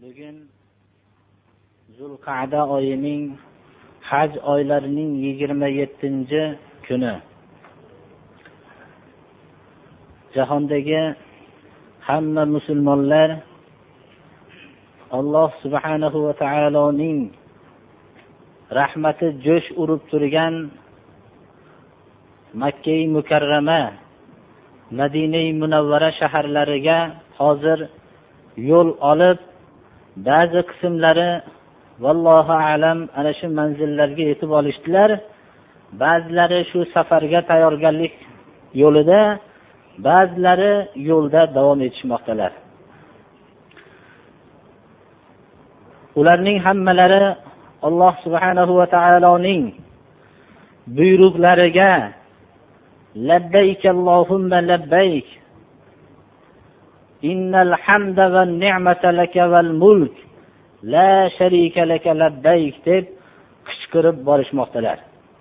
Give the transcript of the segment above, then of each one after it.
bugun zulqada oyining haj oylarining yigirma yettinchi kuni. Jahondagi hamma musulmonlar alloh subhanahu va taoloning rahmati jo'sh urib turgan makkai mukarrama madina munavvara shaharlariga hozir yo'l olib ba'zi qismlari vallohu alam ana shu manzillarga yetib olishdilar. Ba'zilari shu safarga tayyorgarlik yo'lida ba'zilari yo'lda davom etishmoqdalar. Ularning hammalari alloh subhanahu va taoloning buyruqlariga labbayk allohumma labbayk innal hamda va لك والملك val mulk la sharika deb qichqirib borishmoqdalar.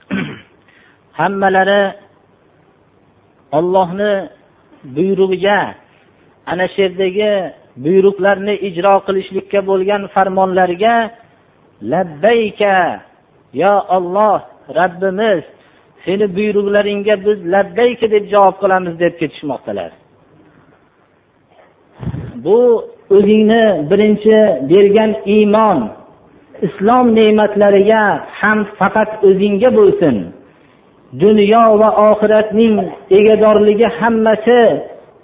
Hammalari ollohni buyrug'iga ana shu yerdagi buyruqlarni ijro qilishlikka bo'lgan farmonlarga labbayka yo olloh rabbimiz seni buyruqlaringga biz labbayka deb javob qilamiz deb ketishmoqdalar. Bu o'zingni birinchi bergan iymon islom ne'matlariga ham faqat o'zingga bo'lsin. Dunyo va oxiratning egadorligi hammasi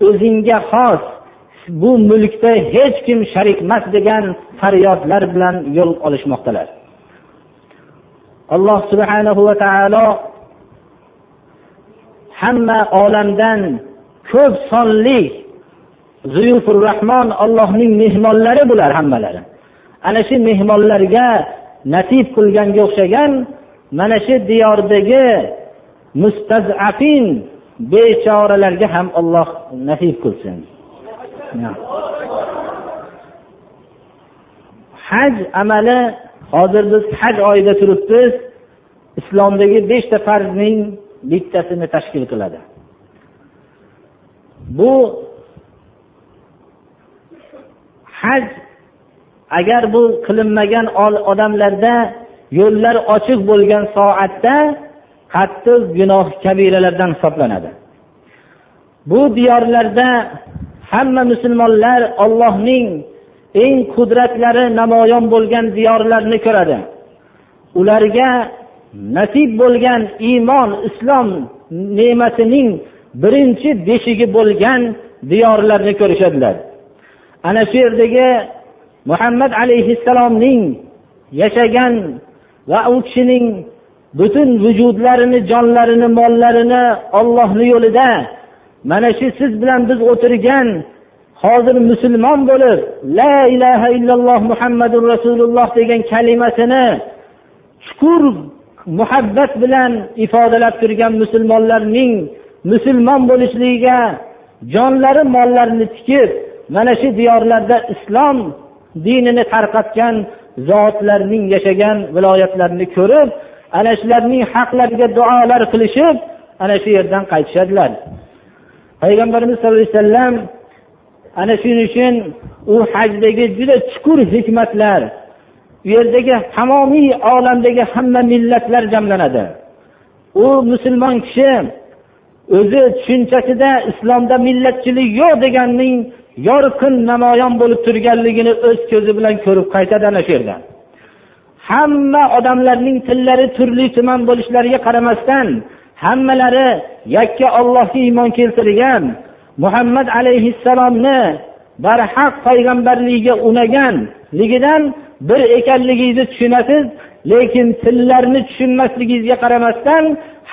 o'zingga xos. Bu mulkda hech kim sharik emas degan faryodlar bilan yo'l olishmoqdalar. Alloh subhanahu va taolo hamma olamdan ko'p sonli zuyufur rahmon allohning mehmonlari bular hammalari. Ana shu mehmonlarga nasib qilganga o'xshagan mana shu diyordagi mustazafin bechoralarga ham olloh nasib qilsin. Haj amali hozir biz haj oyida turibmiz islomdagi beshta farzning bittasini tashkil qiladi. Bu haj agar bu qilinmagan odamlarda yo'llar ochiq bo'lgan soatda qattiq gunoh kabiralardan hisoblanadi. Bu diyorlarda hamma musulmonlar ollohning eng qudratlari namoyon bo'lgan diyorlarni ko'radi. Ularga nasib bo'lgan iymon islom ne'matining birinchi beshigi bo'lgan diyorlarni ko'rishadilar. Ana shu yerdagi muhammad alayhissalomning yashagan va u kishining butun vujudlarini jonlarini mollarini ollohni yo'lida mana shu siz bilan biz o'tirgan hozir musulmon bo'lib la ilaha illalloh muhammadu rasululloh degan kalimasini chuqur muhabbat bilan ifodalab turgan musulmonlarning musulmon bo'lishligiga jonlari mollarini tikib mana shu diyorlarda islom dinini tarqatgan zotlarning yashagan viloyatlarini ko'rib ana shularning haqlariga duolar qilishib ana shu yerdan qaytishadilar. Payg'ambarimiz sallallohu alayhi vasallam ana shuning uchun u hajdagi juda chuqur hikmatlar u yerdagi tamomiy olamdagi hamma millatlar jamlanadi. U musulmon kishi o'zi tushunchasida islomda millatchilik yo'q deganning yorqin namoyon bo'lib turganligini o'z ko'zi bilan ko'rib qaytadi ana shu yerda hamma odamlarning tillari turli tuman bo'lishlariga qaramasdan hammalari yakka ollohga iymon keltirgan muhammad alayhissalomni barhaq payg'ambarligiga unaganligidan bir ekanligingizni tushunasiz lekin tillarni tushunmasligingizga qaramasdan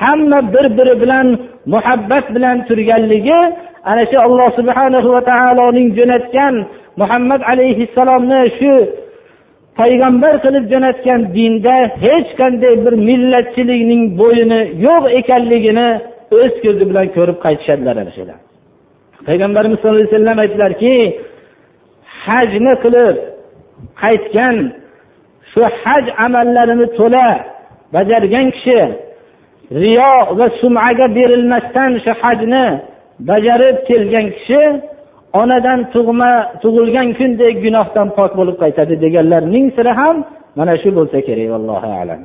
hamma bir biri bilan muhabbat bilan turganligi ana shu alloh subhanahu va taoloning jo'natgan muhammad alayhissalomni shu payg'ambar qilib jo'natgan dinda hech qanday bir millatchilikning bo'yini yo'q ekanligini o'z ko'zi bilan ko'rib qaytishadilar ana shular. Payg'ambarimiz sallallohu alayhi vasallam aytdilarki hajni qilib qaytgan shu haj amallarini to'la bajargan kishi riyo va sumaga berilmasdan shu hajni bajarib kelgan kishi onadan tug'ma tug'ilgan kundek gunohdan pok bo'lib qaytadi deganlarning siri ham mana shu bo'lsa kerak allohu alam.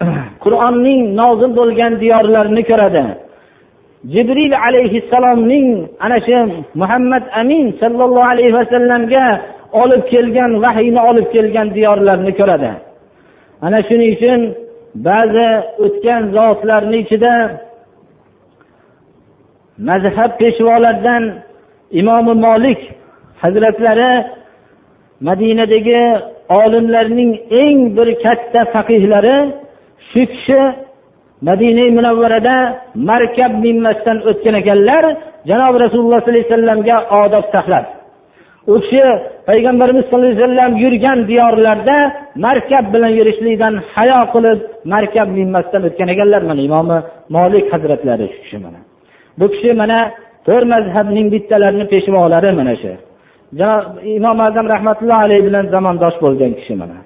Qur'onning nozil bo'lgan diyorlarini ko'radi. Jibril alayhissalomning ana shu muhammad amin sallallohu alayhi vasallamga olib kelgan vahiyni olib kelgan diyorlarni ko'radi. Ana shuning uchun ba'zi o'tgan zotlarni ichida mazhab peshvolaridan imomi molik hazratlari madinadagi olimlarning eng bir katta faqihlari shu kishi madina munavvarada markab minmasdan o'tgan ekanlar janobi rasululloh sollallohu alayhi vasallamga odob saqlab u kishi payg'ambarimiz sallallohu alayhi vasallam yurgan diyorlarda markab bilan yurishlikdan hayo qilib markab minmasdan o'tgan ekanlar. Mana imomi molik hazratlari shu kishi mana. Bu kishi mana to'rt mazhabning bittalarini peshvolari mana shu. Imom azam rahmatullohi alayhi bilan zamondosh bo'lgan kishi mana.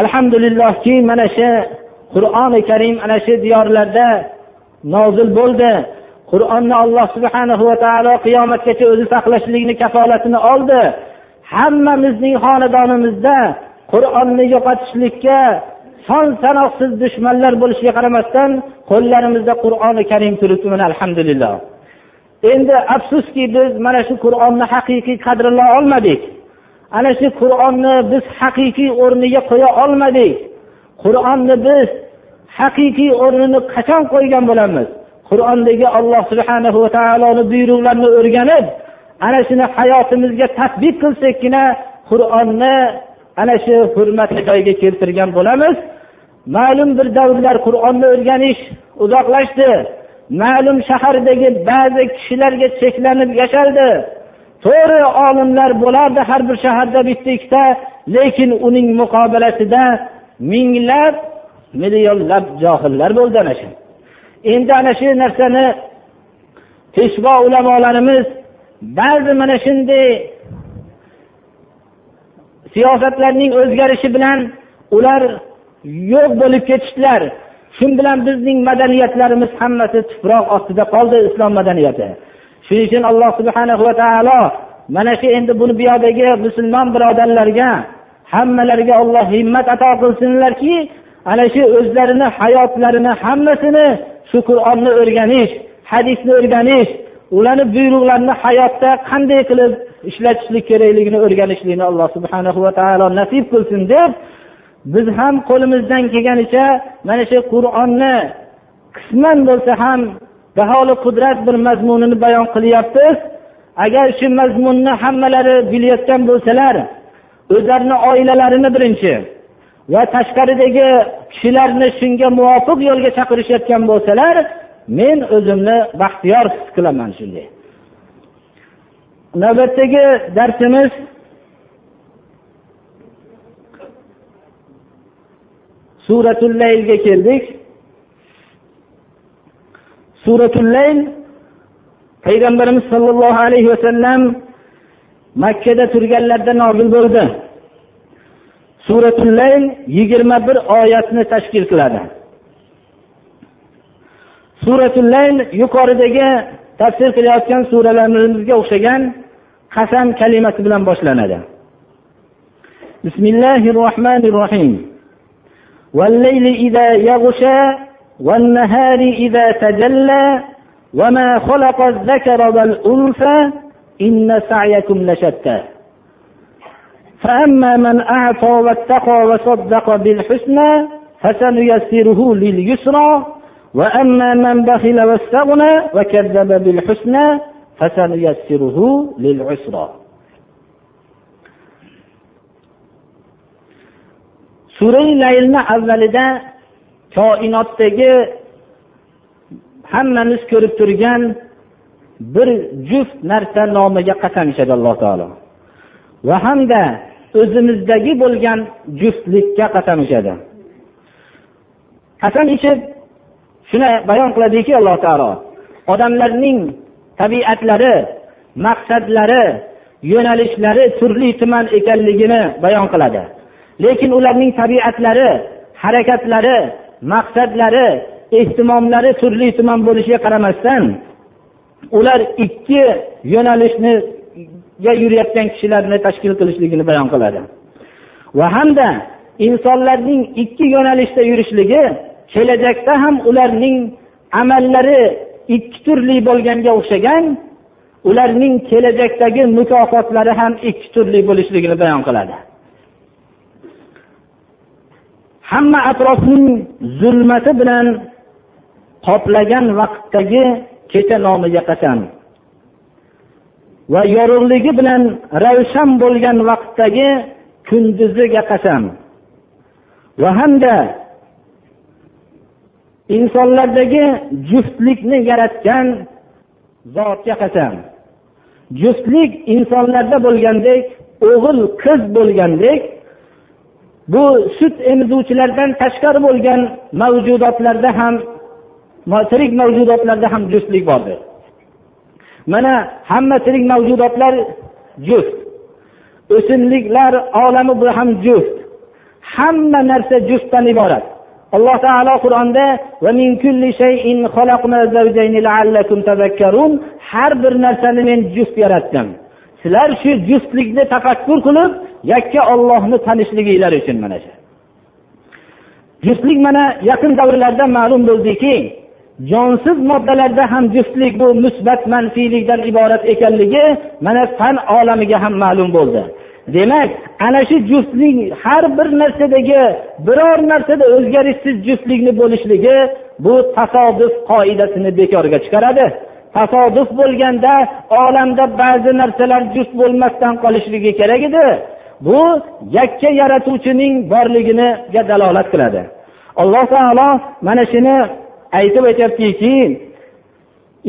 Alhamdulillahki mana shu qur'oni karim ana shu diyorlarda nozil bo'ldi. Qur'onni alloh subhana va taolo qiyomatgacha o'zi saqlashligini kafolatini oldi. Hammamizning xonadonimizda qur'onni yo'qotishlikka son sanoqsiz dushmanlar bo'lishiga qaramasdan qo'llarimizda qur'oni karim turibdi mana alhamdulillah. Endi afsuski biz mana shu qur'onni haqiqiy qadrlay olmadik. Ana shu qur'onni biz haqiqiy o'rniga qo'ya olmadik. Qur'onni biz haqiqiy o'rnini qachon qo'ygan bo'lamiz? Qur'ondagi alloh subhana va taoloni buyruqlarini o'rganib ana shuni hayotimizga tadbiq qilsakkina qur'onni ana shu hurmatli joyga keltirgan bo'lamiz. Ma'lum bir davrlar qur'onni o'rganish uzoqlashdi. Ma'lum shahardagi ba'zi kishilarga cheklanib yashaldi. To'g'ri olimlar bo'lardi har bir shaharda bitta ikkita lekin uning muqobilasida minglab millionlab johillar bo'ldi ana shu. Endi ana shu narsani peshvo ulamolarimiz ba'zi mana shunday siyosatlarning o'zgarishi bilan ular yo'q bo'lib ketishdilar. Shu bilan bizning madaniyatlarimiz hammasi tuproq ostida qoldi islom madaniyati. Shuning uchun alloh subhana va taolo mana shu endi buni bu musulmon birodarlarga hammalariga olloh himmat ato qilsinlarki ana shu o'zlarini hayotlarini hammasini shu qur'onni o'rganish hadisni o'rganish ularni buyruqlarini hayotda qanday qilib ishlatishlik kerakligini o'rganishlikni alloh subhana va taolo nasib qilsin deb biz ham qo'limizdan kelganicha mana shu qur'onni qisman bo'lsa ham baholi qudrat bir mazmunini bayon qilyapmiz. Agar shu mazmunni hammalari bilayotgan bo'lsalar o'zlarini oilalarini birinchi va tashqaridagi kishilarni shunga muvofiq yo'lga chaqirishayotgan bo'lsalar men o'zimni baxtiyor his qilaman shunday. Navbatdagi darsimiz suratul laylga keldik. Suratul layl payg'ambarimiz sollallohu alayhi vasallam makkada turganlarida nozil bo'ldi. suratul layl yigirma bir oyatni tashkil qiladi suratul layl yuqoridagi tafsir qilayotgan suralarimizga o'xshagan qasam kalimasi bilan boshlanadi bismillahi rohmanir rohim والليل إذا يغشى والنهار إذا تجلى وما خلق الذكر والأنثى إن سعيكم لشتى فأما من أعطى واتقى وصدق بالحسنى فسنيسره لليسرى وأما من بخل واستغنى وكذب بالحسنى فسنيسره للعسرى surai laylni avvalida koinotdagi hammamiz ko'rib turgan bir juft narsa nomiga qasam ichadi alloh taolo va hamda o'zimizdagi bo'lgan juftlikka qasam ichadi qasam ichib shuni bayon qiladiki alloh taolo odamlarning tabiatlari maqsadlari yo'nalishlari turli tuman ekanligini bayon qiladi. Lekin ularning tabiatlari harakatlari maqsadlari ehtimomlari turli tuman bo'lishiga qaramasdan ular ikki yo'nalishni yurayotgan kishilarni tashkil qilishligini bayon qiladi. Va hamda insonlarning ikki yo'nalishda yurishligi kelajakda ham ularning amallari ikki turli bo'lganga o'xshagan ularning kelajakdagi mukofotlari ham ikki turli bo'lishligini bayon qiladi. Hamma atrofning zulmati bilan qoplagan vaqtdagi kecha nomiga qasam va yorug'ligi bilan ravshan bo'lgan vaqtdagi kunduziga qasam va hamda insonlardagi juftlikni yaratgan zotga qasam juftlik insonlarda bo'lgandek o'g'il qiz bo'lgandek bu sut emizuvchilardan tashqari bo'lgan mavjudotlarda ham tirik mavjudotlarda ham juftlik bordir. Mana hamma tirik mavjudotlar juft. O'simliklar olami bu ham juft. Hamma narsa juftdan iborat. Alloh taolo qur'onda har bir narsani men juft yaratdim. Sizlar shu juftlikni tafakkur qilib yakka ollohni tanishliginglar uchun mana shu. Juftlik mana yaqin davrlarda ma'lum bo'ldiki jonsiz moddalarda ham juftlik bu musbat manfiylikdan iborat ekanligi mana fan olamiga ham ma'lum bo'ldi. Demak ana shu juftlik har bir narsadagi biror narsada o'zgarishsiz juftlikni bo'lishligi bu tasodif qoidasini bekorga chiqaradi. Tasodif bo'lganda olamda ba'zi narsalar juft bo'lmasdan qolishligi kerak edi. Bu yakka yaratuvchining borligiga dalolat qiladi. Alloh taolo mana shuni aytib aytyaptiki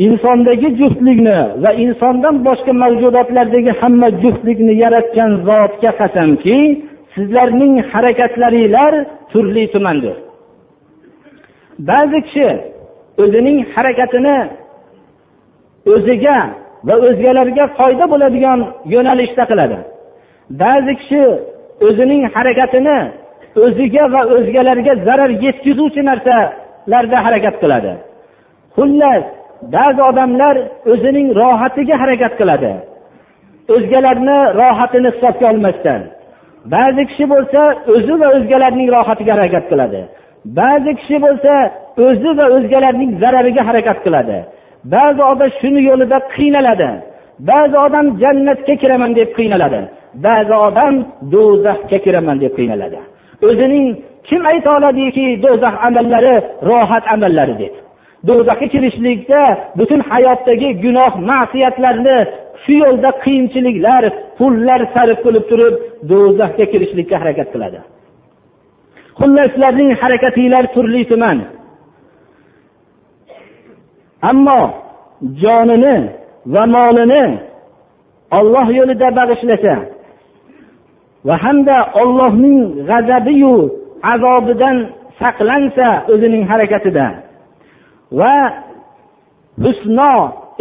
insondagi juftlikni va insondan boshqa mavjudotlardagi hamma juftlikni yaratgan zotga qasamki sizlarning harakatlaringlar turli tumandir. Ba'zi kishi o'zining harakatini o'ziga va o'zgalarga foyda bo'ladigan yo'nalishda qiladi. Ba'zi kishi o'zining harakatini o'ziga va o'zgalarga zarar yetkazuvchi narsa larda harakat qiladi. Xullas ba'zi odamlar o'zining rohatiga harakat qiladi. O'zgalarni rohatini hisobga olmasdan. Ba'zi kishi bo'lsa o'zi va o'zgalarning rohatiga harakat qiladi. Ba'zi kishi bo'lsa o'zi va o'zgalarning zarariga harakat qiladi. Ba'zi odam shuni yo'lida qiynaladi. Ba'zi odam jannatga kiraman deb qiynaladi. Ba'zi odam do'zaxga kiraman deb qiynaladi. O'zining kim ayta oladiki do'zax amallari rohat amallari deb? Do'zaxga kirishlikda butun hayotdagi gunoh ma'siyatlarni shu yo'lda qiyinchiliklar pullar sarf qilib turib do'zaxga kirishlikka harakat qiladi. Xullas sizlarning harakatinglar turli tuman. Ammo jonini va molini olloh yo'lida bag'ishlasa va hamda ollohning g'azabiyu azobidan saqlansa o'zining harakatida. Va husno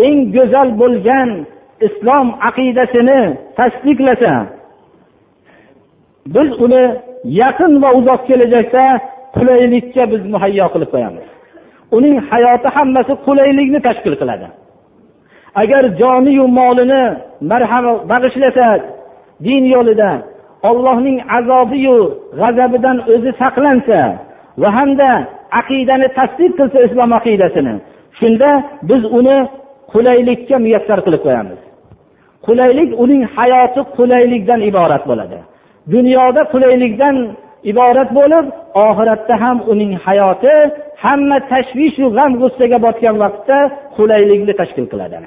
eng go'zal bo'lgan islom aqidasini tasdiqlasa biz uni yaqin va uzoq kelajakda qulaylikka biz muhayyo qilib qo'yamiz. Uning hayoti hammasi qulaylikni tashkil qiladi. Agar joniyu molini marhamat bag'ishlasa din yo'lida ollohning azobiyu g'azabidan o'zi saqlansa va hamda aqidani tasdiq qilsa islom aqidasini shunda biz uni qulaylikka muyassar qilib qo'yamiz. Qulaylik uning hayoti qulaylikdan iborat bo'ladi. Dunyoda qulaylikdan iborat bo'lib oxiratda ham uning hayoti hamma tashvishu g'am g'ussaga botgan vaqtda qulaylikni tashkil qiladi.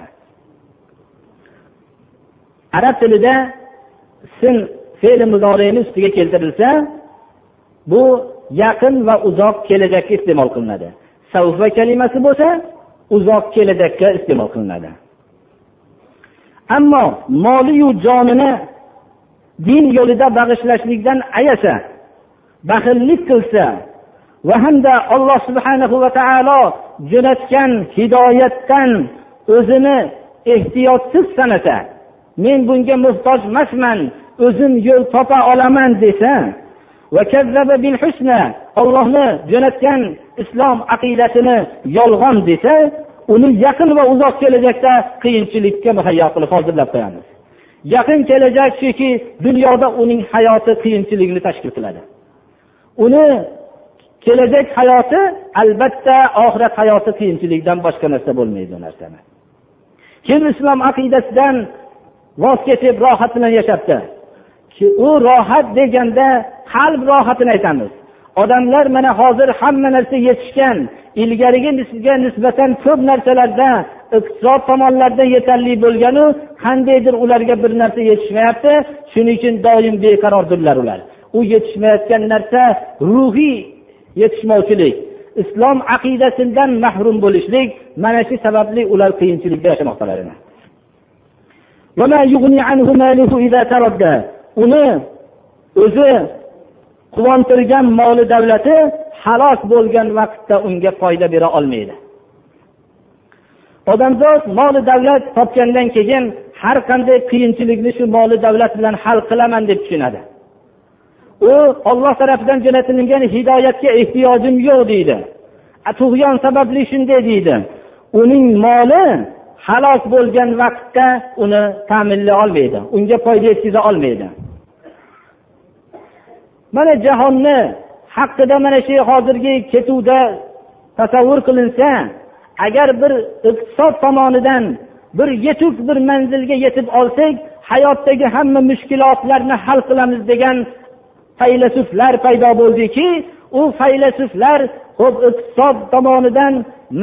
Arab tilida sin fe'li muzoreni ustiga keltirilsa bu yaqin va uzoq kelajakka iste'mol qilinadi. Savfa kalimasi bo'lsa uzoq kelajakka iste'mol qilinadi. Ammo moliyu jonini din yo'lida bag'ishlashlikdan ayasa baxillik qilsa va hamda alloh subhanahu va taolo jo'natgan hidoyatdan o'zini ehtiyotsiz sanasa men bunga muhtoj emasman o'zim yo'l topa olaman desa ollohni jo'natgan islom aqidasini yolg'on desa uni yaqin va uzoq kelajakda qiyinchilikka muhayyo qilib hozirlab qo'yamiz. Yaqin kelajak shuki dunyoda uning hayoti qiyinchilikni tashkil qiladi. Uni kelajak hayoti albatta oxirat hayoti qiyinchilikdan boshqa narsa bo'lmaydi u narsani. Kim islom aqidasidan voz kechib rohat bilan yashabdi u rohat deganda qalb rohatini aytamiz. Odamlar mana hozir hamma narsa yetishgan ilgarigiga nisbatan ko'p narsalarda iqtisod tomonlaridan yetarli bo'lganu qandaydir ularga bir narsa yetishmayapti. Shuning uchun doim beqarordirlar ular. U yetishmayotgan narsa ruhiy yetishmovchilik islom aqidasidan mahrum bo'lishlik mana shu sababli ular qiyinchilikda yashamoqdalar. Uni o'zi quvontirgan moli davlati halok bo'lgan vaqtda unga foyda bera olmaydi. Odamzod moli davlat topgandan keyin har qanday qiyinchilikni shu moli davlat bilan hal qilaman deb tushunadi. U olloh tarafidan jo'natilgan hidoyatga ehtiyojim yo'q deydi. Tug'yon sababli shunday deydi. Uning moli halok bo'lgan vaqtda uni ta'minlay olmaydi unga foyda yetkaza olmaydi. Mana jahonni haqida mana shu hozirgi ketuvda tasavvur qilinsa agar bir iqtisod tomonidan bir yetuk bir manzilga yetib olsak hayotdagi hamma mushkulotlarni hal qilamiz degan faylasuflar paydo bo'ldiki u faylasuflar ho'p iqtisod tomonidan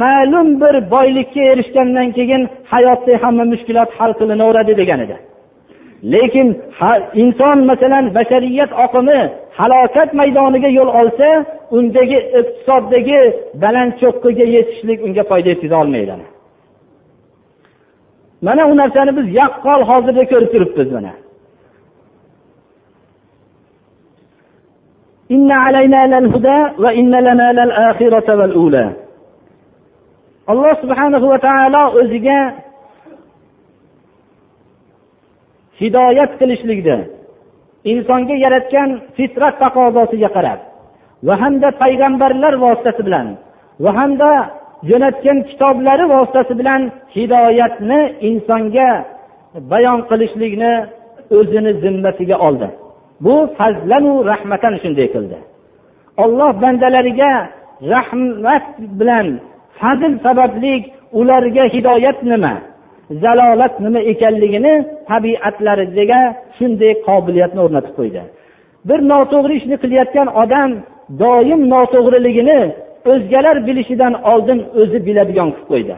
ma'lum bir boylikka erishgandan keyin hayotda hamma mushkulot hal qilinaveradi degan edi. Lekin inson masalan bashariyat oqimi halokat maydoniga yo'l olsa undagi iqtisoddagi baland cho'qqiga yetishlik unga foyda yetkaza olmaydi. Mana u narsani biz yaqqol hozirda ko'rib turibmiz mana. Alloh subhanahu va taolo o'ziga hidoyat qilishlikda insonga yaratgan fitrat taqozosiga qarab va hamda payg'ambarlar vositasi bilan va hamda jo'natgan kitoblari vositasi bilan hidoyatni insonga bayon qilishlikni o'zini zimmasiga oldi. Bu fazlanu rahmatan shunday qildi. Olloh bandalariga rahmat bilan fazl sababli ularga hidoyat nima? Zalolat nima ekanligini tabiatlariga shunday qobiliyatni o'rnatib qo'ydi. Bir noto'g'ri ishni qilayotgan odam doim noto'g'riligini o'zgalar bilishidan oldin o'zi biladigan qilib qo'ydi.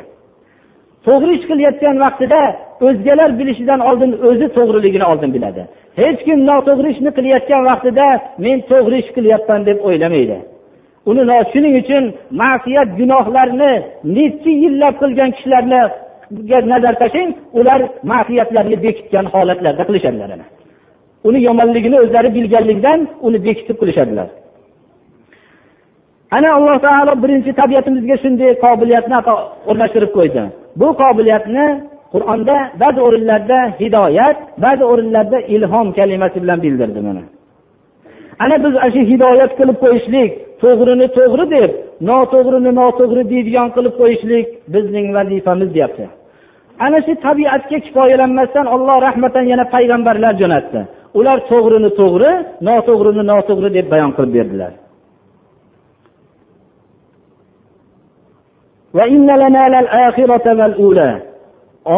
To'g'ri ish qilayotgan vaqtida o'zgalar bilishidan oldin o'zi to'g'riligini oldin biladi. Hech kim noto'g'ri ishni qilayotgan vaqtida men to'g'ri ish qilyapman deb o'ylamaydi. Uni shuning uchun ma'siyat gunohlarni necha yillab qilgan kishilarni nazar tashlang ular ma'siyatlarni bekitgan holatlarda qilishadilar uni yomonligini o'zlari bilganligidan uni bekitib qilishadilar. Ana alloh taolo birinchi tabiatimizga shunday qobiliyatni o'rnashtirib qo'ydi. Bu qobiliyatni qur'onda ba'zi o'rinlarda hidoyat ba'zi o'rinlarda ilhom kalimasi bilan bildirdi mana. Ana biz ana shu hidoyat qilib qo'yishlik to'g'rini to'g'ri deb noto'g'rini noto'g'ri deydigan qilib qo'yishlik bizning vazifamiz deyapti. Ana shu tabiatga kifoyalanmasdan olloh rahmatan yana payg'ambarlar jo'natdi. Ular to'g'rini to'g'ri noto'g'rini noto'g'ri deb bayon qilib berdilar.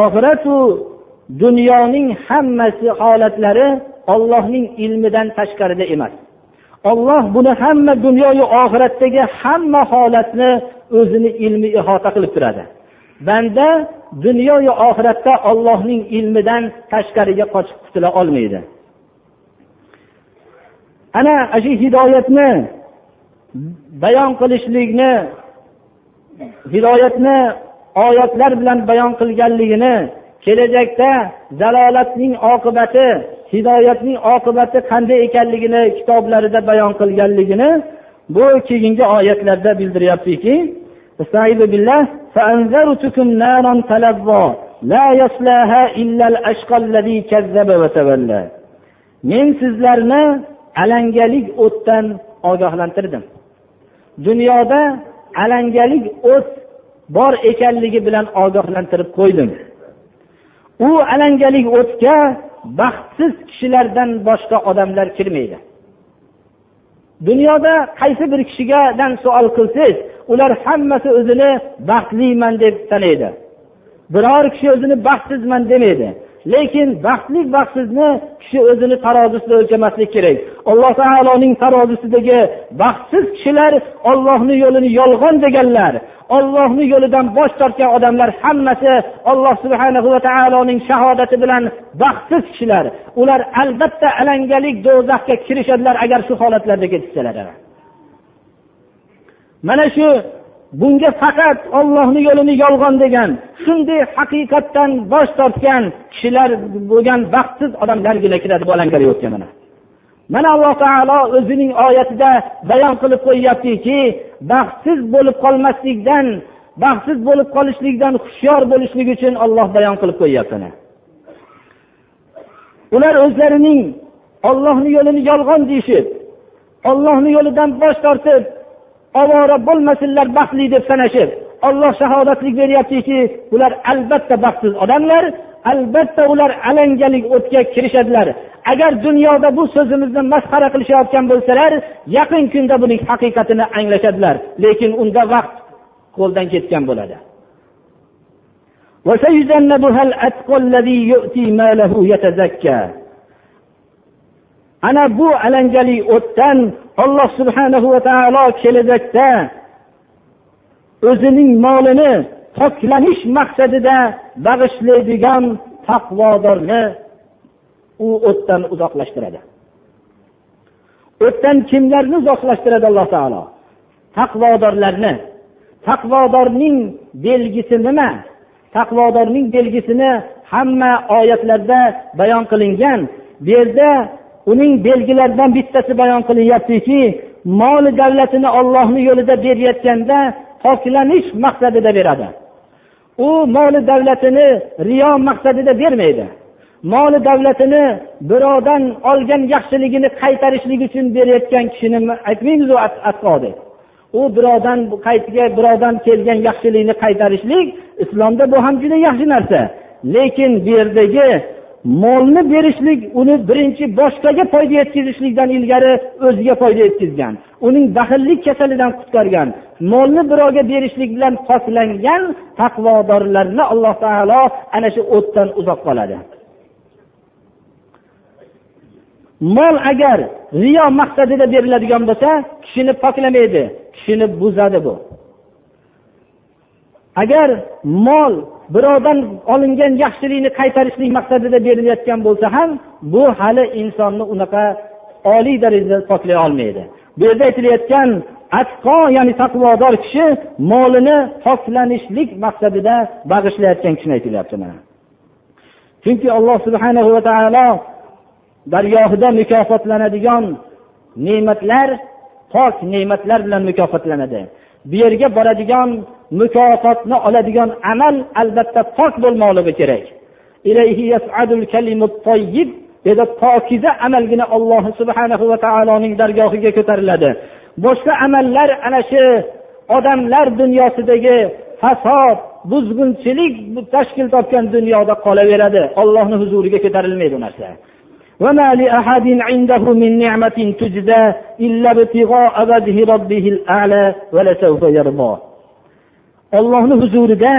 Oxiratu dunyoning hammasi holatlari ollohning ilmidan tashqarida emas. Olloh buni hamma dunyoyu oxiratdagi hamma holatni o'zini ilmi ihota qilib turadi. Banda dunyoyu oxiratda ollohning ilmidan tashqariga qochib qutula olmaydi. Ana shu hidoyatni bayon qilishlikni hidoyatni oyatlar bilan bayon qilganligini kelajakda zalolatning oqibati hidoyatning oqibati qanday ekanligini kitoblarida bayon qilganligini bu keyingi oyatlarda bildiryaptiki فأنذرتكم نارا تلظى لا يصلاها إلا الأشقى الذي كذب وتولى men sizlarni alangalik o'tdan ogohlantirdim dunyoda alangalik o't bor ekanligi bilan ogohlantirib qo'ydim u alangalik o'tga baxtsiz kishilardan boshqa odamlar kirmaydi Dunyoda qaysi bir kishigadan savol qilsangiz ular hammasi o'zini baxtliman deb sanaydi biror kishi o'zini baxtsizman demaydi. Lekin baxtli baxtsizni kishi o'zini tarozisida o'lchamaslik kerak. Alloh taoloning tarozisidagi baxtsiz kishilar ollohni yo'lini yolg'on deganlar ollohni yo'lidan bosh tortgan odamlar hammasi alloh subhana va taoloning shahodati bilan baxtsiz kishilar. Ular albatta alangalik do'zaxga kirishadilar agar shu holatlarda ketishsalar mana shu bunga faqat ollohni yo'lini yolg'on degan shunday haqiqatdan bosh tortgan kishilar bo'lgan baxtsiz odamlargina kiradi bu alangalik o'tgan mana. Mana alloh taolo o'zining oyatida bayon qilib qo'yyaptiki baxtsiz bo'lib qolmaslikdan baxtsiz bo'lib qolishlikdan hushyor bo'lishlik uchun olloh bayon qilib qo'yyapti ular o'zlarining ollohni yo'lini yolg'on deyishib ollohni yo'lidan bosh tortib ovora bo'lmasinlar baxtli deb sanashib olloh shahodatlik beryaptiki bular albatta baxtsiz odamlar albatta ular alangalik o'tga kirishadilar. Agar dunyoda bu so'zimizni masxara qilishayotgan bo'lsalar yaqin kunda buning haqiqatini anglashadilar lekin unda vaqt qo'ldan ketgan bo'ladi. Ana bu alangali o'tdan alloh subhanahu va taolo kelajakda o'zining molini poklanish maqsadida bag'ishlaydigan taqvodorni u o'tdan uzoqlashtiradi. O'tdan kimlarni uzoqlashtiradi alloh taolo? Taqvodorlarni. Taqvodorning belgisi nima? Taqvodorning belgisini hamma oyatlarda bayon qilingan. Bu yerda uning belgilaridan bittasi bayon qilinyaptiki mol davlatini ollohni yo'lida berayotganda poklanish maqsadida beradi. U moli davlatini riyo maqsadida bermaydi. Moli davlatini birovdan olgan yaxshiligini qaytarishlik uchun berayotgan kishini aytmaymizu atqo deb u birovdan qaytga birovdan kelgan yaxshilikni qaytarishlik islomda bu ham juda yaxshi narsa. Lekin bu yerdagi molni berishlik uni birinchi boshqaga foyda yetkazishlikdan ilgari o'ziga foyda yetkazgan uning baxillik kasalidan qutqargan molni birovga berishlik bilan poklangan taqvodorlarni alloh taolo ana shu o'tdan uzoq qoladi. Mol agar riyo maqsadida beriladigan bo'lsa kishini poklamaydi kishini buzadi bu. Agar mol birovdan olingan yaxshilikni qaytarishlik maqsadida berilayotgan bo'lsa ham bu hali insonni unaqa oliy darajada poklay olmaydi. Bu yerda aytilayotgan atqo ya'ni taqvodor kishi molini poklanishlik maqsadida bag'ishlayotgan kishini aytilyapti mana. Chunki alloh subhana va taolo dargohida mukofotlanadigan ne'matlar pok ne'matlar bilan mukofotlanadi. Bu yerga boradigan mukofotni oladigan amal albatta pok bo'lmoqligi kerak. Dedi pokiza amalgina alloh subhanahu va taoloning dargohiga ko'tariladi. Boshqa amallar ana shu odamlar dunyosidagi fasod buzg'unchilik tashkil topgan dunyoda qolaveradi. Ollohni huzuriga ko'tarilmaydi u narsa. وما لأحد عنده من نعمة تجزى إلا ابتغاء وجه ربه الأعلى ولسوف يرضى ollohni huzurida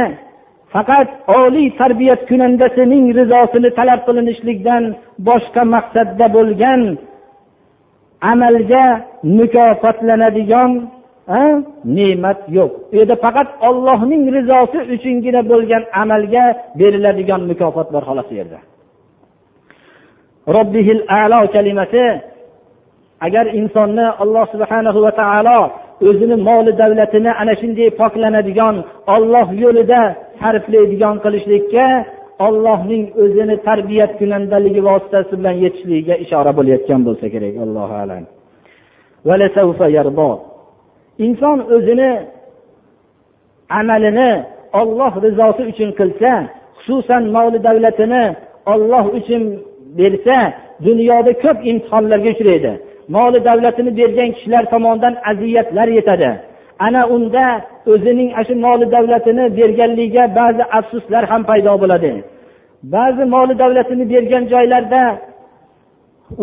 faqat oliy tarbiyat kunandasining rizosini talab qilinishlikdan boshqa maqsadda bo'lgan amalga mukofotlanadigan ne'mat yo'q u yerda faqat ollohning rizosi uchungina bo'lgan amalga beriladigan mukofot bor xolos u yerda Robbihil alo kalimasi. Agar insonni alloh subhanahu va taolo o'zini moli davlatini ana shunday poklanadigan olloh yo'lida sarflaydigan qilishlikka ollohning o'zini tarbiyat kunandaligi vositasi bilan yetishligiga ishora bo'layotgan bo'lsa kerak. Allohu alam. Inson o'zini amalini olloh rizosi uchun qilsa xususan moli davlatini olloh uchun bersa dunyoda ko'p imtihonlarga uchraydi. Moli davlatini bergan kishilar tomonidan aziyatlar yetadi. Ana unda o'zining ana shu moli davlatini berganligiga ba'zi afsuslar ham paydo bo'ladi. Ba'zi moli davlatini bergan joylarda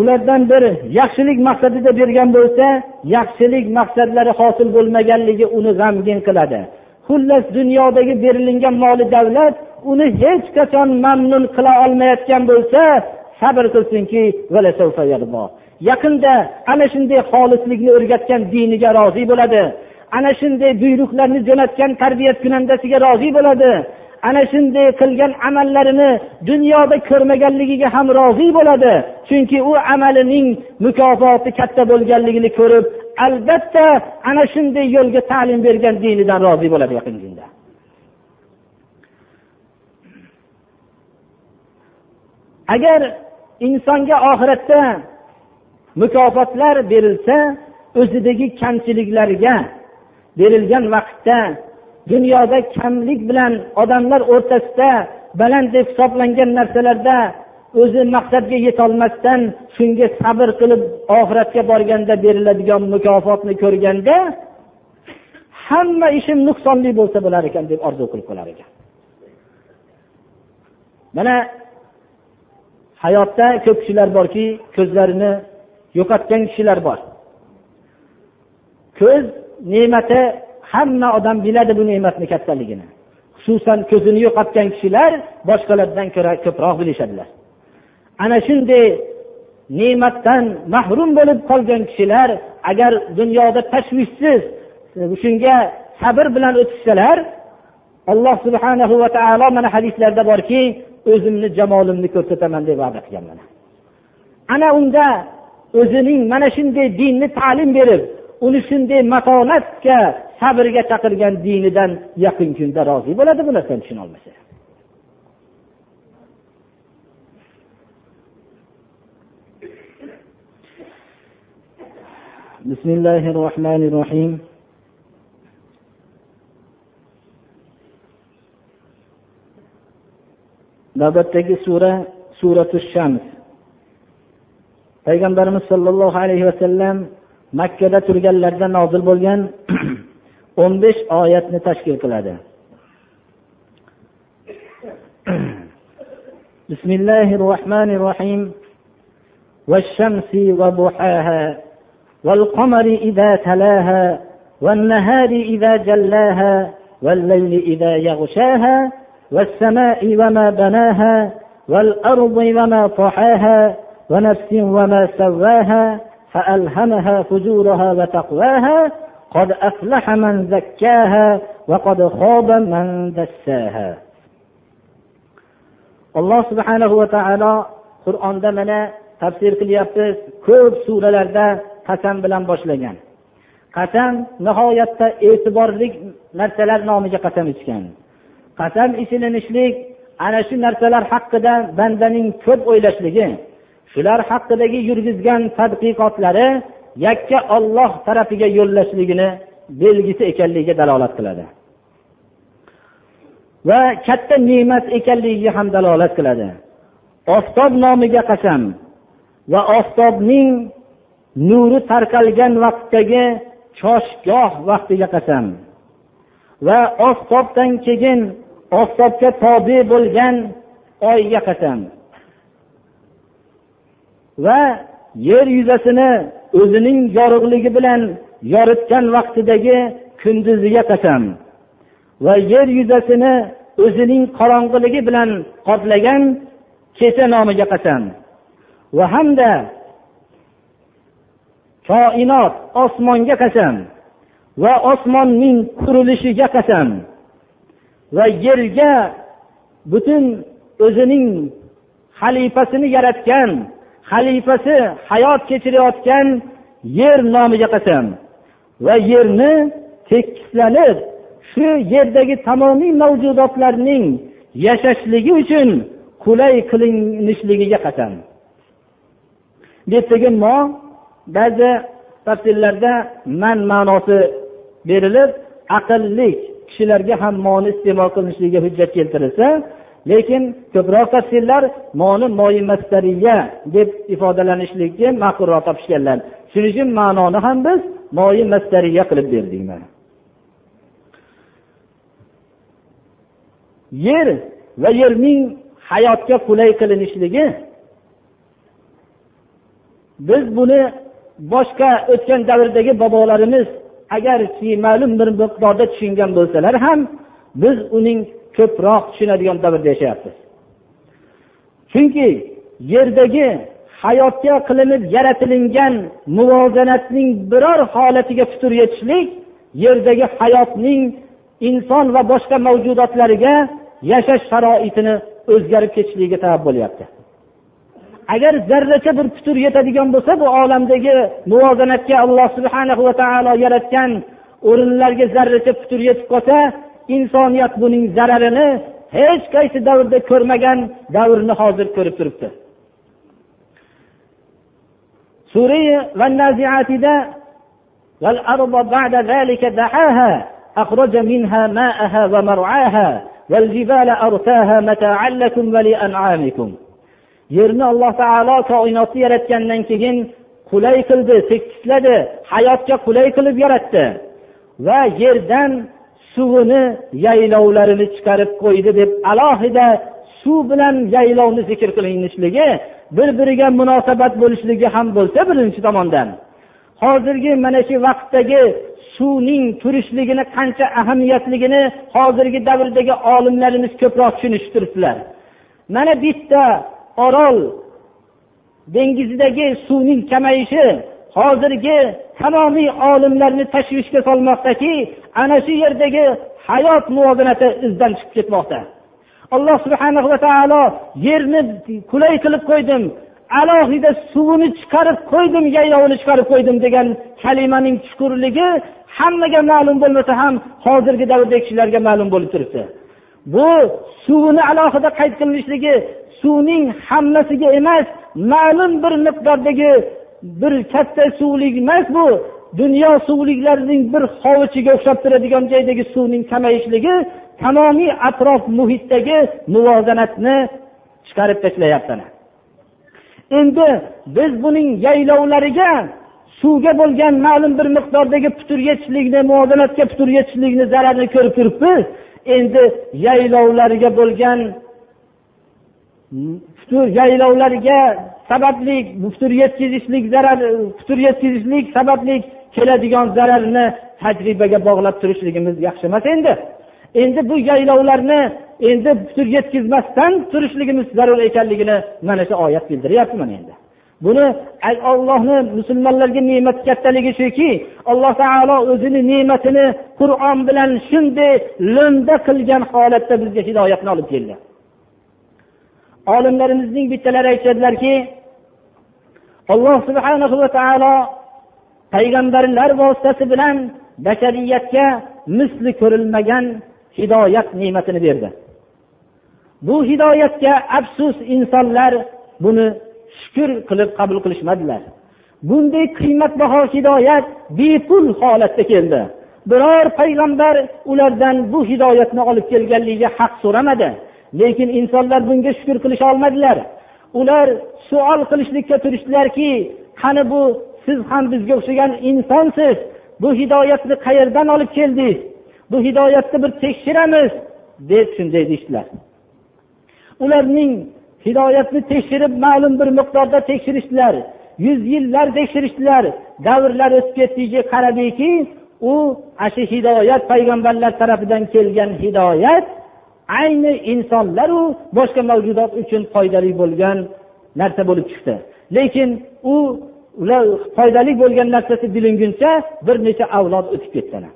ulardan bir yaxshilik maqsadida bergan bo'lsa yaxshilik maqsadlari hosil bo'lmaganligi uni g'amgin qiladi. Xullas dunyodagi berilingan moli davlat uni hech qachon mamnun qila olmayotgan bo'lsa sabr qilsinki yaqinda ana shunday xolislikni o'rgatgan diniga rozi bo'ladi. Ana shunday buyruqlarni jo'natgan tarbiyat kunandasiga rozi bo'ladi. Ana shunday qilgan amallarini dunyoda ko'rmaganligiga ham rozi bo'ladi. Chunki u amalining mukofoti katta bo'lganligini ko'rib albatta ana shunday yo'lga ta'lim bergan dinidan rozi bo'ladi yaqin kunda. Agar insonga oxiratda mukofotlar berilsa o'zidagi kamchiliklarga berilgan vaqtda dunyoda kamlik bilan odamlar o'rtasida baland deb hisoblangan narsalarda o'zi maqsadga yetolmasdan shunga sabr qilib oxiratga borganda beriladigan mukofotni ko'rganda hamma ishim nuqsonli bo'lsa bo'lar ekan deb orzu qilib qolar ekan. Mana hayotda ko'p kishilar borki ko'zlarini yo'qotgan kishilar bor. Ko'z ne'mati hamma odam biladi bu ne'matni kattaligini. Xususan ko'zini yo'qotgan kishilar boshqalardan ko'ra ko'proq bilishadilar. Ana shunday ne'matdan mahrum bo'lib qolgan kishilar agar dunyoda tashvishsiz shunga sabr bilan o'tishsalar alloh subhanahu va taolo mana hadislarda borki o'zimni jamolimni ko'rsataman deb va'da qilgan mana ana unda o'zining mana shunday dinni ta'lim berib uni shunday matonatga sabrga chaqirgan dinidan yaqin kunda rozi bo'ladi bu narsani tushunolmasa بسم الله الرحمن الرحيم navbatdagi sura suratu shams payg'ambarimiz sollallohu alayhi vasallam makkada turganlarida nozil bo'lgan o'n besh oyatni tashkil qiladi بسم الله الرحمن الرحيم والشمس وضحاها والقمر إذا تلاها والنهار إذا جلاها والليل إذا يغشاها والسماء وما بناها والأرض وما طحاها ونفس وما سواها فألهمها فجورها وتقواها قد أفلح من زكاها وقد خاب من دساها alloh subhanahu va taolo qur'onda mana tafsir qilyapmiz ko'p suralarda qasam bilan boshlagan qasam nihoyatda e'tiborli narsalar nomiga qasam ichgan Qasam ichilinishlik ana shu narsalar haqida bandaning ko'p o'ylashligi shular haqidagi yurgizgan tadqiqotlari yakka olloh tarafiga yo'llashligini belgisi ekanligiga dalolat qiladi. Va katta ne'mat ekanligiga ham dalolat qiladi. Oftob nomiga qasam va oftobning nuri tarqalgan vaqtdagi choshgoh vaqtiga qasam va oftobdan keyin oftobga tobe bo'lgan oyga qasam. Va yer yuzasini o'zining yorug'ligi bilan yoritgan vaqtidagi kunduziga qasam. Va yer yuzasini o'zining qorong'iligi bilan qoplagan kecha nomiga qasam. Va hamda koinot osmonga qasam va osmonning qurilishiga qasam. Va yerga butun o'zining xalifasini yaratgan xalifasi hayot kechirayotgan yer nomiga qasam. Va yerni tekislanib shu yerdagi tamomiy mavjudotlarning yashashligi uchun qulay qilinishligiga qasam. Bu yerdagi mo ba'zi tafsirlarda man ma'nosi berilib aqllik kishilarga ham moni iste'mol qilinishligiga hujjat keltirilsa lekin ko'proq tafsirlar moni moyi mastariya deb ifodalanishlikni ma'qulroq topishganlar. Shuning uchun ma'noni ham biz moyi mastariya qilib berdik mana. Yer va yerning hayotga qulay qilinishligi biz buni boshqa o'tgan davrdagi bobolarimiz agarki ma'lum bir miqdorda tushungan bo'lsalar ham biz uning ko'proq tushunadigan davrda yashayapmiz. Chunki yerdagi hayotga qilinib yaratilingan muvozanatning biror holatiga putur yetishlik yerdagi hayotning inson va boshqa mavjudotlarga yashash sharoitini o'zgarib ketishligiga sabab bo'lyapti. agar zarracha bir putur yetadigan bo'lsa bu olamdagi muvozanatga alloh subhana va taolo yaratgan o'rinlarga zarracha putur yetib qolsa insoniyat buning zararini hech qaysi davrda ko'rmagan davrni hozir ko'rib turibdi surai vannaziatida والأرض بعد ذلك دحاها أخرج منها ماءها ومرعاها والجبال أرساها متاعا لكم ولأنعامكم yerni alloh taolo koinotni yaratgandan keyin qulay qildi tekisladi hayotga qulay qilib yaratdi. Va yerdan suvini yaylovlarini chiqarib qo'ydi deb alohida suv bilan yaylovni zikr qilinishligi bir biriga munosabat bo'lishligi ham bo'lsa birinchi tomondan. Hozirgi mana shu vaqtdagi suvning turishligini qancha ahamiyatligini hozirgi davrdagi olimlarimiz ko'proq tushunishtiribdilar. Mana bitta orol dengizidagi suvning kamayishi hozirgi tamomiy olimlarni tashvishga solmoqdaki ana shu yerdagi hayot muvozanati izdan chiqib ketmoqda. Alloh subhana va taolo yerni qulay qilib qo'ydim alohida suvini chiqarib qo'ydim yaylovini chiqarib qo'ydim degan kalimaning chuqurligi hammaga ma'lum bo'lmasa ham hozirgi davrdagi kishilarga ma'lum bo'lib turibdi. Bu suvini alohida qayd qilinishligi suvning hammasiga emas ma'lum bir miqdordagi bir katta suvlik emas bu. Dunyo suvliklarining bir hovuchiga o'xshab turadigan joydagi suvning kamayishligi tamomiy atrof muhitdagi muvozanatni chiqarib tashlayapti endi biz buning yaylovlariga suvga bo'lgan ma'lum bir miqdordagi putur yetishlikni muvozanatga putur yetishlikni zararini ko'rib turibmiz. Endi yaylovlarga bo'lgan putur yaylovlarga sababli putur yetkazishlik zarar putur yetkazishlik sababli keladigan zararni tajribaga bog'lab turishligimiz yaxshi emas endi. Endi bu yaylovlarni endi putur yetkazmasdan turishligimiz zarur ekanligini mana shu oyat bildiryapti mana endi. Buni ollohni musulmonlarga ne'mati kattaligi shuki alloh taolo o'zini ne'matini qur'on bilan shunday lo'nda qilgan holatda bizga hidoyatni olib keldi. Olimlarimizning bittalari aytishadilarki alloh subhanahu va taolo payg'ambarlar vositasi bilan bashariyatga misli ko'rilmagan hidoyat ne'matini berdi. Bu hidoyatga afsus insonlar buni shukur qilib qabul qilishmadilar. Bunday qiymatbaho hidoyat bepul holatda keldi. Biror payg'ambar ulardan bu hidoyatni olib kelganligiga haq so'ramadi. Lekin insonlar bunga shukur qilisha olmadilar. Ular suol qilishlikka turishdilarki qani bu siz ham bizga o'xshagan insonsiz. Bu hidoyatni qayerdan olib keldingiz? Bu hidoyatni bir tekshiramiz deb shunday deyishdilar. Ularning hidoyatni tekshirib ma'lum bir miqdorda tekshirishdilar. Yuz yillar tekshirishdilar. Davrlar o'tib ketdiki qaradiki u ana shu hidoyat payg'ambarlar tarafidan kelgan hidoyat ayni insonlaru boshqa mavjudot uchun foydali bo'lgan narsa bo'lib chiqdi. Lekin u ular foydali bo'lgan narsasi bilinguncha bir necha avlod o'tib ketdilar.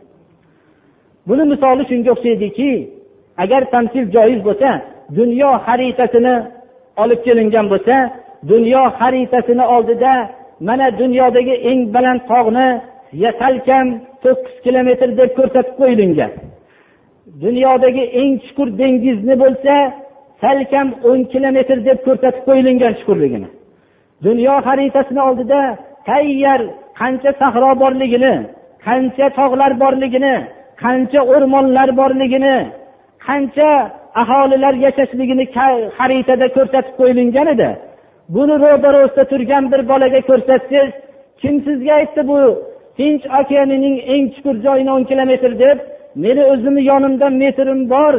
Buni misoli shunga o'xshaydiki agar tamsil joiz bo'lsa dunyo xaritasini olib kelingan bo'lsa dunyo xaritasini oldida mana dunyodagi eng baland tog'ni salkam to'qqiz kilometr deb ko'rsatib qo'yilgan. Dunyodagi eng chuqur dengizni bo'lsa salkam o'n kilometr deb ko'rsatib qo'yilgan chuqurligini. Dunyo xaritasini oldida tayyor qancha sahro borligini qancha tog'lar borligini qancha o'rmonlar borligini qancha aholilar yashashligini xaritada ko'rsatib qo'yilgan edi. Buni ro'barosida turgan bir bolaga ko'rsatsangiz kim sizga aytdi bu tinch okeanining eng chuqur joyini o'n kilometr deb? Meni o'zimni yonimda metrim bor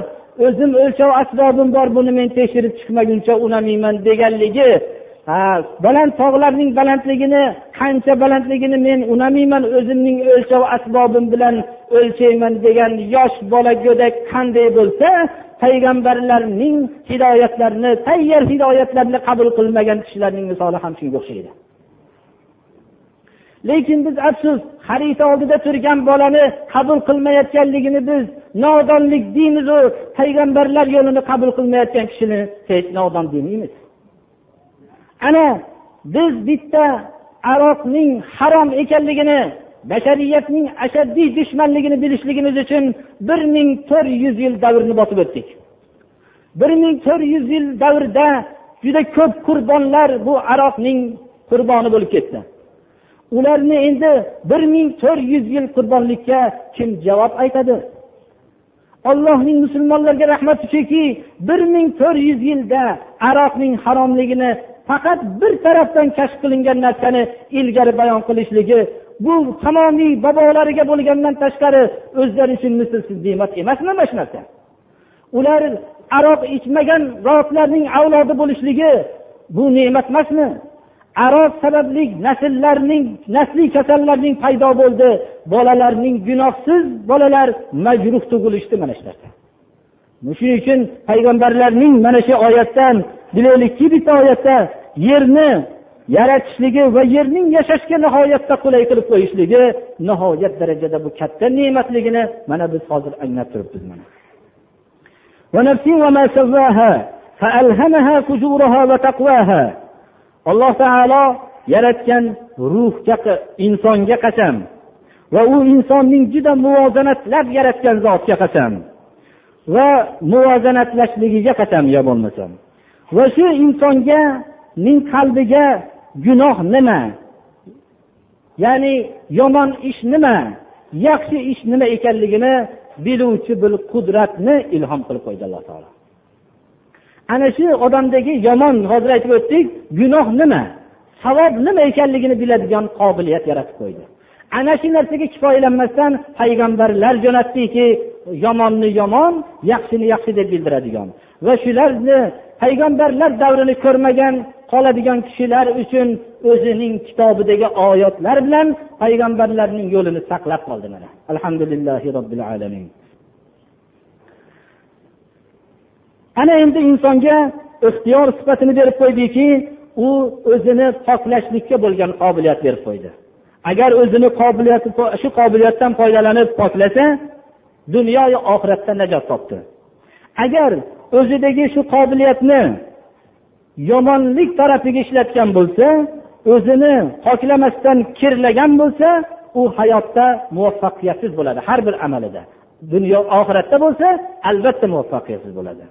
o'zim o'lchov asbobim bor buni men tekshirib chiqmaguncha unamayman deganligi ha baland tog'larning balandligini qancha balandligini men unamayman o'zimning o'lchov asbobim bilan o'lchayman degan yosh bola go'dak qanday bo'lsa payg'ambarlarning hidoyatlarini tayyor hidoyatlarni qabul qilmagan kishilarning misoli ham shunga o'xshaydi. Lekin biz afsus xarita oldida turgan bolani qabul qilmayotganligini biz nodonlik deymizu payg'ambarlar yo'lini qabul qilmayotgan kishini hech nodon demaymiz. Ana biz bitta aroqning harom ekanligini bashariyatning ashaddiy dushmanligini bilishligimiz uchun bir ming to'rt yuz yil davrni bosib o'tdik. bir ming to'rt yuz yil davrda juda ko'p qurbonlar bu aroqning qurboni bo'lib ketdi. Ularni endi bir ming to'rt yuz yil qurbonlikka kim javob aytadi? Allohning musulmonlarga rahmati shuki bir ming to'rt yuz yilda aroqning haromligini faqat bir tarafdan kashf qilingan narsani ilgari bayon qilishligi bu tamomiy bobolariga bo'lgandan tashqari o'zlari uchun mislsiz ne'mat emasmi mana shu narsa? Ular aroq ichmagan zotlarning avlodi bo'lishligi bu ne'mat emasmi? Aroz sababli nasllarning nasliy kasallarning paydo bo'ldi. Bolalarning gunohsiz bolalar majruh tug'ilishdi mana shu narsa. Shuning uchun payg'ambarlarning mana shu oyatdan bilaylikki bitta oyatda yerni yaratishligi va yerning yashashga nihoyatda qulay qilib qo'yishligi nihoyat darajada bu katta ne'matligini mana biz hozir anglab turibmiz mana. Alloh taolo yaratgan ruhga insonga qasam va u insonning juda muvozanatlab yaratgan zotga qasam va muvozanatlashligiga qasam yo bo'lmasam. Va shu insonga ning qalbiga gunoh nima? Ya'ni yomon ish nima? Yaxshi ish nima ekanligini biluvchi bir qudratni ilhom qilib qo'ydi alloh taolo. Ana shu odamdagi yomon hozir aytib o'tdik gunoh nima? Savob nima ekanligini biladigan qobiliyat yaratib qo'ydi. Ana shu narsaga kifoyalanmasdan payg'ambarlar jo'natdiki yomonni yomon yaxshini yaxshi deb bildiradigan. Va shularni payg'ambarlar davrini ko'rmagan qoladigan kishilar uchun o'zining kitobidagi oyatlar bilan payg'ambarlarning yo'lini saqlab qoldi mana. Alhamdulillahi robbil alamin. Ana endi insonga ixtiyor sifatini berib qo'ydiki u o'zini poklashlikka bo'lgan qobiliyat berib qo'ydi. Agar o'zini qobiliyati shu qobiliyatdan foydalanib poklasa dunyoyu oxiratda najot topdi. Agar o'zidagi shu qobiliyatni yomonlik tarafiga ishlatgan bo'lsa o'zini poklamasdan kirlagan bo'lsa u hayotda muvaffaqiyatsiz bo'ladi har bir amalida. Dunyo oxiratda bo'lsa albatta muvaffaqiyatsiz bo'ladi.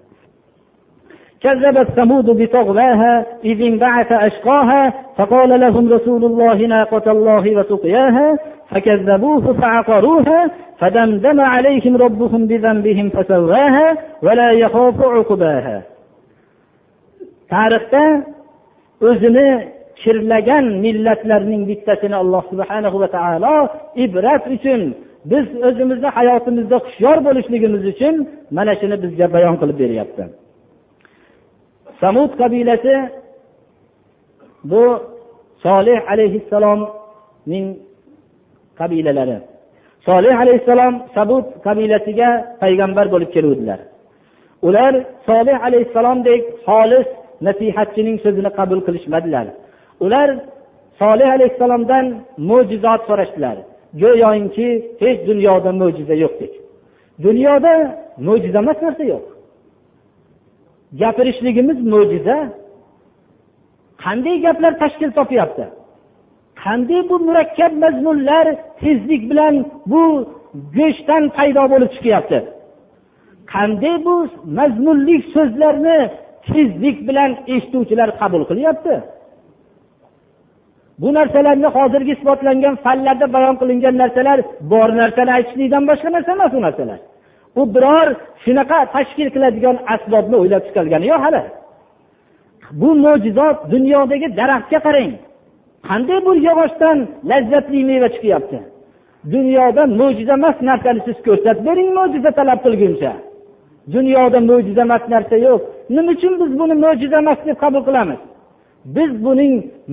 كذبت ثمود بطغواها إذ انبعث أشقاها فقال لهم رسول الله ناقة الله وسقياها فكذبوه فعقروها فدمدم عليهم ربهم بذنبهم فسواها ولا يخاف عقباها tarixda o'zini kirlagan millatlarning bittasini alloh subhanahu va taolo ibrat uchun biz o'zimizni hayotimizda hushyor bo'lishligimiz uchun mana shuni bizga bayon qilib beryapti Samud qabilasi bu solih alayhissalomning qabilalari. Solih alayhissalom sabud qabilasiga payg'ambar bo'lib keluvdilar. Ular solih alayhissalomdek xolis nasihatchining so'zini qabul qilishmadilar. Ular solih alayhissalomdan mo'jizot so'rashdilar. Go'yoki hech dunyoda mo'jiza yo'qdek. Dunyoda mo'jiza emas narsa yo'q. Gapirishligimiz mo'jiza. Qanday gaplar tashkil topyapti? Qanday bu murakkab mazmunlar tezlik bilan bu go'shtdan paydo bo'lib chiqyapti? Qanday bu mazmunli so'zlarni tezlik bilan eshituvchilar qabul qilyapti? Bu narsalarni hozirgi isbotlangan fanlarda bayon qilingan narsalar bor narsani aytishlikdan boshqa narsa emas u narsalar. U biror shunaqa tashkil qiladigan asbobni o'ylab chiqargani yo'q hali. Bu mo'jizot dunyodagi daraxtga qarang. Qanday bir yog'ochdan lazzatli meva chiqyapti? Dunyoda mo'jiza emas narsani siz ko'rsatib bering mo'jiza talab qilguncha. Dunyoda mo'jiza emas narsa yo'q. Nima uchun biz buni mo'jiza emas deb qabul qilamiz? Biz buning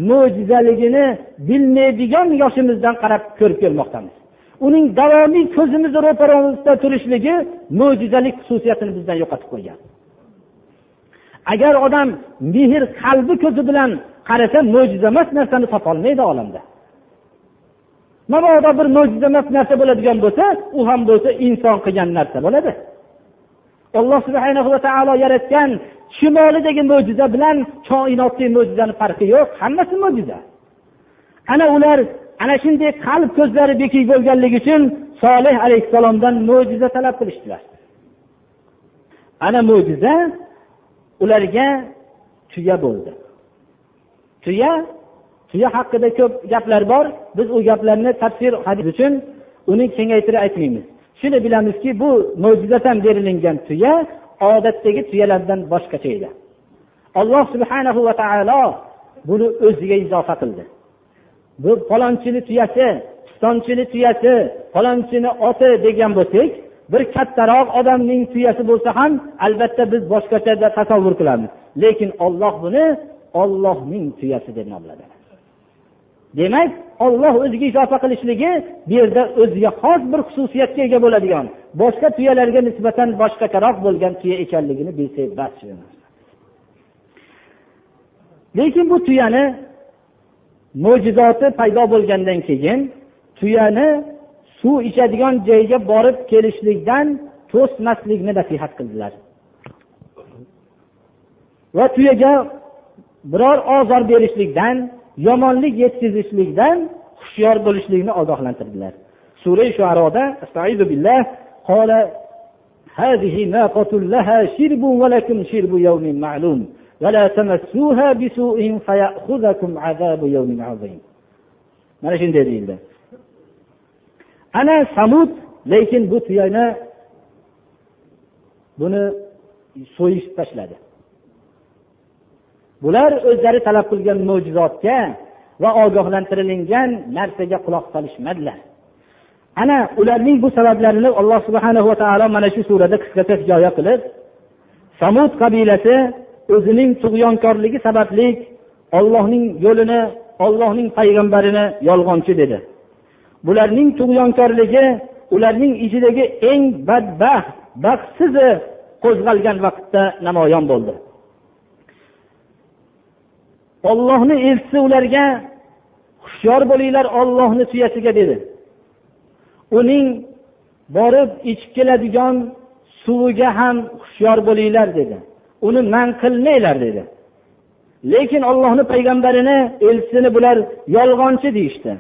mo'jizaligini bilmaydigan yoshimizdan qarab ko'rib kelmoqdamiz. Uning davomiy ko'zimizni ro'paramizda turishligi mo'jizalik xususiyatini bizdan yo'qotib qo'ygan. Agar odam mehr qalbi ko'zi bilan qarasa mo'jiza emas narsani topolmaydi olamda. Mabodo bir mo'jiza emas narsa bo'ladigan bo'lsa u ham bo'lsa inson qilgan narsa bo'ladi. Alloh subhana va taolo yaratgan shimolidagi mo'jiza bilan koinotdagi mo'jizani farqi yo'q. Hammasi mo'jiza. Ana ular ana shunday qalb ko'zlari bekik bo'lganligi uchun solih alayhissalomdan mo'jiza talab qilishdilar. Ana mo'jiza ularga tuya bo'ldi. Tuya tuya haqida ko'p gaplar bor. Biz u gaplarni tafsir hadis uchun uni kengaytirib aytmaymiz. Shuni bilamizki bu mo'jizatan berilingan tuya odatdagi tuyalardan boshqacha edi. Alloh subhanahu va taolo buni o'ziga izofa qildi. Bu falonchini tuyasi pistonchini tuyasi falonchini oti degan bo'lsak bir kattaroq odamning tuyasi bo'lsa ham albatta biz boshqacha tasavvur qilamiz. Lekin olloh buni ollohning tuyasi deb nomladi. Demak olloh o'ziga izofa qilishligi bu yerda o'ziga xos bir xususiyatga ega bo'ladigan boshqa tuyalarga nisbatan boshqacharoq bo'lgan tuya ekanligini bilsak bas lekin bu tuyani mo'jizoti paydo bo'lgandan keyin tuyani suv ichadigan joyga borib kelishlikdan to'smaslikni nasihat qildilar va tuyaga biror ozor berishlikdan yomonlik yetkazishlikdan hushyor bo'lishlikni ogohlantirdilar sura shuaroda قال هذه ناقة لها شرب ولكم شرب يوم معلوم mana shunday deyildi. Ana samud lekin bu tuyani buni so'yishib tashladi. Bular o'zlari talab qilgan mo'jizotga va ogohlantirilgan narsaga quloq solishmadilar. Ana ularning bu sabablarini alloh subhanahu va taolo mana shu surada qisqacha hikoya qilib samud qabilasi o'zining tug'yonkorligi sababli ollohning yo'lini ollohning payg'ambarini yolg'onchi dedi. Bularning tug'yonkorligi ularning ichidagi eng badbaxt baxtsizi qo'zg'algan vaqtda namoyon bo'ldi. Ollohni elchisi ularga hushyor bo'linglar ollohni tuyasiga dedi. Uning borib ichib keladigan suviga ham hushyor bo'linglar dedi. Uni man qilmanglar dedi. Lekin ollohni payg'ambarini elchisini bular yolg'onchi deyishdi.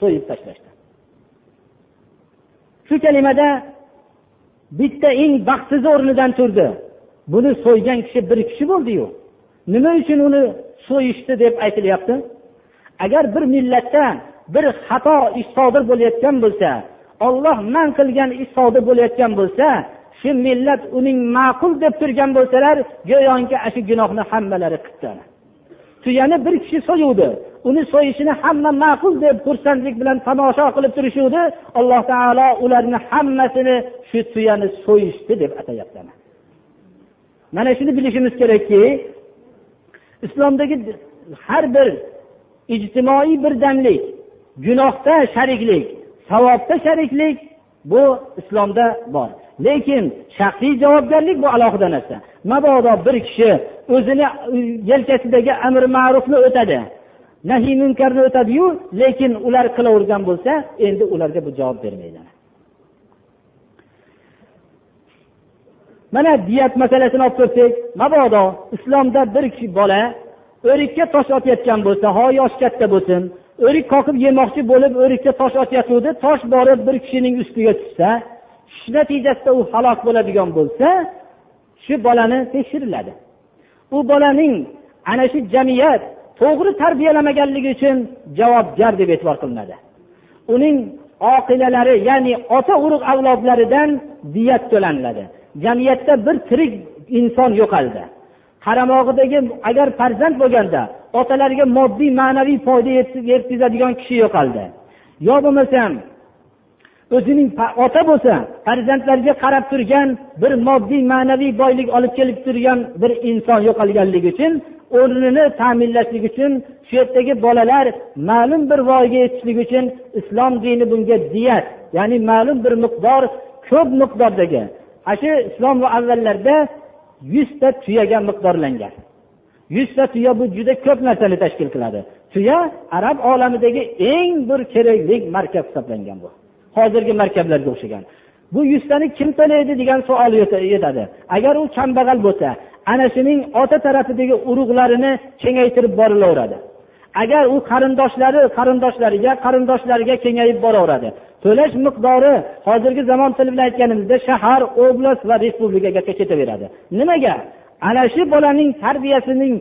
So'yib tashlashdi. Shu kalimada bitta eng baxtsiz o'rnidan turdi. Buni so'ygan kishi bir kishi bo'ldiyu nima uchun uni so'yishdi deb aytilyapti? Agar bir millatda bir xato ish sodir bo'layotgan bo'lsa olloh man qilgan ish sodir bo'layotgan bo'lsa shu millat uning ma'qul deb turgan bo'lsalar go'yoki ana shu gunohni hammalari qildi tuyani bir kishi so'yuvdi. Uni so'yishini hamma ma'qul deb xursandlik bilan tomosha qilib turishuvdi. Alloh taolo ularni hammasini shu tuyani so'yishdi deb atayapti. Mana shuni bilishimiz kerakki islomdagi har bir ijtimoiy birdamlik gunohda shariklik savobda shariklik bu islomda bor. Lekin shaxsiy javobgarlik bu alohida narsa. Mabodo bir kishi o'zini yelkasidagi amr ma'rufni o'tadi. Nahiy munkarni o'tadiyu lekin ular qilavergan bo'lsa endi ularga bu javob bermaydi. Mana diyat masalasini olib ko'rsak mabodo islomda bir kishi bola o'rikka tosh otayotgan bo'lsa ho yoshi katta bo'lsin o'rik qoqib yemoqchi bo'lib o'rikka tosh otayotgandi tosh borib bir kishining ustiga tushsa tush natijasida u halok bo'ladigan bo'lsa shu bolani tekshiriladi. U bolaning ana shu jamiyat to'g'ri tarbiyalamaganligi uchun javobgar deb e'tibor qilinadi. Uning oqilalari ya'ni ota urug' avlodlaridan diyat to'laniladi. Jamiyatda bir tirik inson yo'qoldi. Qaramog'idagi agar farzand bo'lganda otalariga moddiy ma'naviy foyda yetkazadigan kishi yo'qoldi. Yo bo'lmasam o'zining ota bo'lsa farzandlariga qarab turgan bir moddiy ma'naviy boylik olib kelib turgan bir inson yo'qolganligi uchun o'rnini ta'minlashlik uchun shu yerdagi bolalar ma'lum bir voyaga yetishlik uchun islom dini bunga diyat ya'ni ma'lum bir miqdor ko'p miqdordagi. Ana shu islom avvallarda yuzta tuyaga miqdorlangan. Yuzta tuya bu juda ko'p narsani tashkil qiladi. Tuya arab olamidagi eng bir kerakli markaz hisoblangan bu. Hozirgi markablarga o'xshagan. Bu yuztani kim to'laydi degan savol yetadi. Agar u kambag'al bo'lsa ana shuning ota tarafidagi urug'larini kengaytirib borilaveradi. Agar u qarindoshlari qarindoshlariga qarindoshlariga kengayib boraveradi. To'lash miqdori hozirgi zamon tili bilan aytganimizda shahar oblast va respublikagacha ketaveradi. Nimaga? Ana shu bolaning tarbiyasining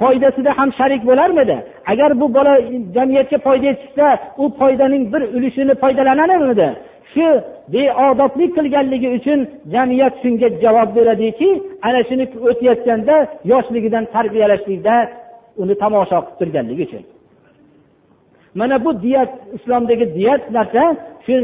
foydasida ham sharik bo'larmidi? Agar bu bola jamiyatga foyda yetishsa u foydaning bir ulushini foydalanarmidi? Shu beodoblik qilganligi uchun jamiyat shunga javob beradiki ana shuni o'tayotganda yoshligidan tarbiyalashlikda uni tomosha qilib turganligi uchun. Mana bu diyat islomdagi diyat narsa shu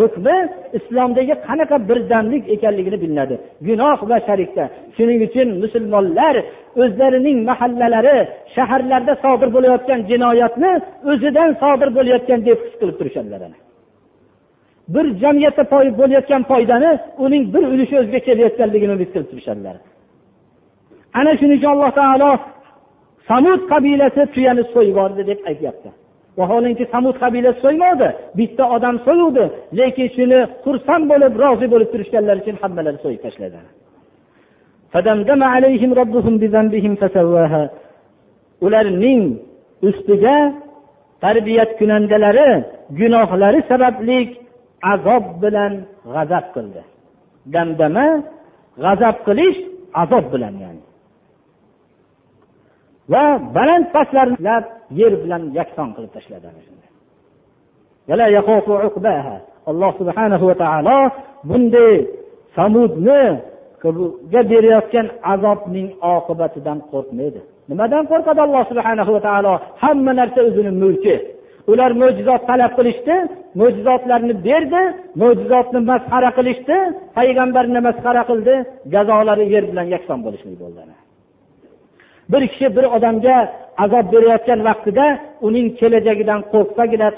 hukmi islomdagi qanaqa birdamlik ekanligini bilinadi. Gunoh va sharikda. Shuning uchun musulmonlar o'zlarining mahallalari shaharlarda sodir bo'layotgan jinoyatni o'zidan sodir bo'layotgan deb his qilib turishadilar. Bir jamiyatda bo'layotgan foydani uning bir ulushi o'ziga kelayotganligini umid qilib turishadilar. Ana shuning uchun alloh taolo samud qabilasi tuyani so'yib yubordi deb aytyapti. Vaholanki samud qabilasi so'ymadi bitta odam so'yuvdi lekin shuni xursand bo'lib rozi bo'lib turishganlari uchun hammalari so'yib tashladi. Ularning ustiga tarbiyat kunandalari gunohlari sababli azob bilan g'azab qildi. Damdama g'azab qilish azob bilan ya'ni. Va baland pastlarni yer bilan yakson qilib tashladi alloh subhanahu va taolo bunday samudni berayotgan azobning oqibatidan qo'rqmaydi. Nimadan qo'rqadi alloh subhanahu va taolo? Hamma narsa o'zini mulki. Ular mo'jizot talab qilishdi mo'jizotlarni berdi mo'jizotni masxara qilishdi payg'ambarni masxara qildi jazolari yer bilan yakson bo'lishlik bo'ldi bir kishi bir odamga azob berayotgan vaqtida uning kelajagidan qo'rqsagina